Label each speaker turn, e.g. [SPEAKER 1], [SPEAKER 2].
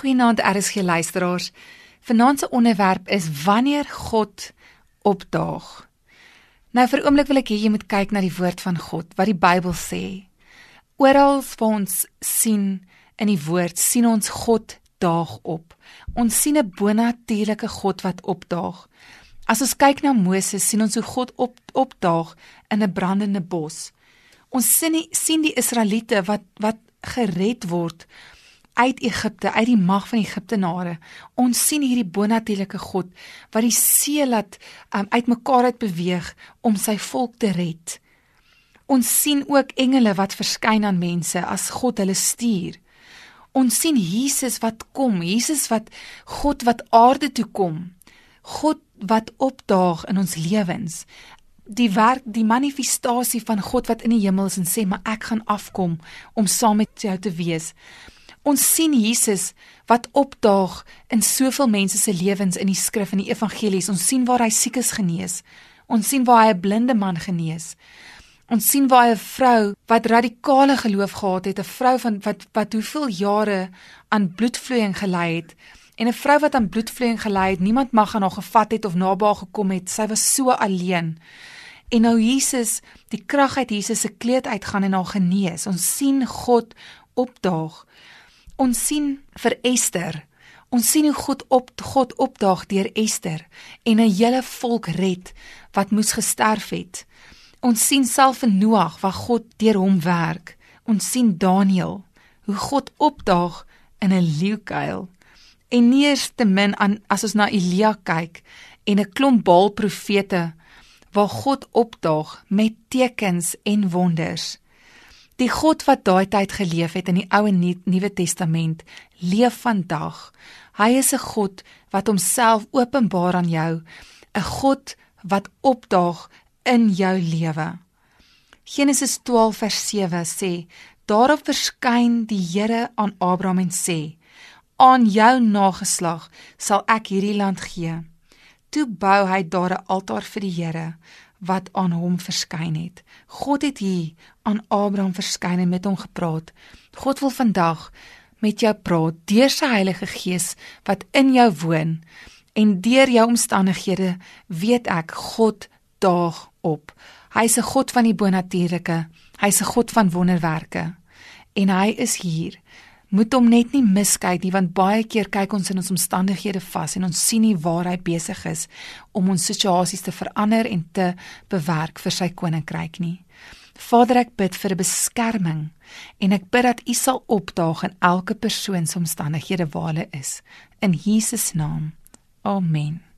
[SPEAKER 1] Goeienaand RSG luisteraars. Vanaand se onderwerp is wanneer God opdaag. Nou vir oomblik wil ek hê jy moet kyk na die woord van God, wat die Bybel sê. Oral waar ons sien in die woord, sien ons God daag op. Ons sien 'n bonatuurlike God wat opdaag. As ons kyk na Moses, sien ons hoe God op opdaag in 'n brandende bos. Ons sien die, sien die Israeliete wat wat gered word uit Egipte, uit die mag van Egiptenare. Ons sien hierdie bonatuurlike God wat die see laat um, uitmekaar uit beweeg om sy volk te red. Ons sien ook engele wat verskyn aan mense as God hulle stuur. Ons sien Jesus wat kom, Jesus wat God wat aarde toe kom. God wat opdaag in ons lewens. Die werk, die manifestasie van God wat in die hemel is en sê, "Maar ek gaan afkom om saam met jou te wees." Ons sien Jesus wat opdaag in soveel mense se lewens in die skrif en die evangelies. Ons sien waar hy siekes genees. Ons sien waar hy 'n blinde man genees. Ons sien waar hy 'n vrou wat radikale geloof gehad het, 'n vrou van wat wat hoeveel jare aan bloedvloeiing gely het en 'n vrou wat aan bloedvloeiing gely het, niemand mag aan haar gevat het of naby haar gekom het. Sy was so alleen. En nou Jesus, die krag uit Jesus se kleed uitgaan en haar genees. Ons sien God opdaag. Ons sien vir Ester. Ons sien hoe God op God opdaag deur Ester en 'n hele volk red wat moes gesterf het. Ons sien self in Noag waar God deur hom werk. Ons sien Daniël hoe God opdaag in 'n leeukuil. En nie eers te min aan as ons na Elia kyk en 'n klomp Baal profete waar God opdaag met tekens en wonders. Die God wat daai tyd geleef het in die Ou en Nuwe Testament, leef vandag. Hy is 'n God wat homself openbaar aan jou, 'n God wat opdaag in jou lewe. Genesis 12 vers 7 sê: Daarop verskyn die Here aan Abraham en sê: Aan jou nageslag sal ek hierdie land gee. Toe bou hy daar 'n altaar vir die Here wat aan hom verskyn het. God het hier aan Abraham verskyn en met hom gepraat. God wil vandag met jou praat deur sy Heilige Gees wat in jou woon en deur jou omstandighede weet ek God daag op. Hy's 'n God van die bonatuurlike. Hy's 'n God van wonderwerke. En hy is hier moet hom net nie miskyk nie want baie keer kyk ons in ons omstandighede vas en ons sien nie waar hy besig is om ons situasies te verander en te bewerk vir sy koninkryk nie. Vader ek bid vir 'n beskerming en ek bid dat U sal opdaag in elke persoon se omstandighede waar hulle is in Jesus naam. Amen.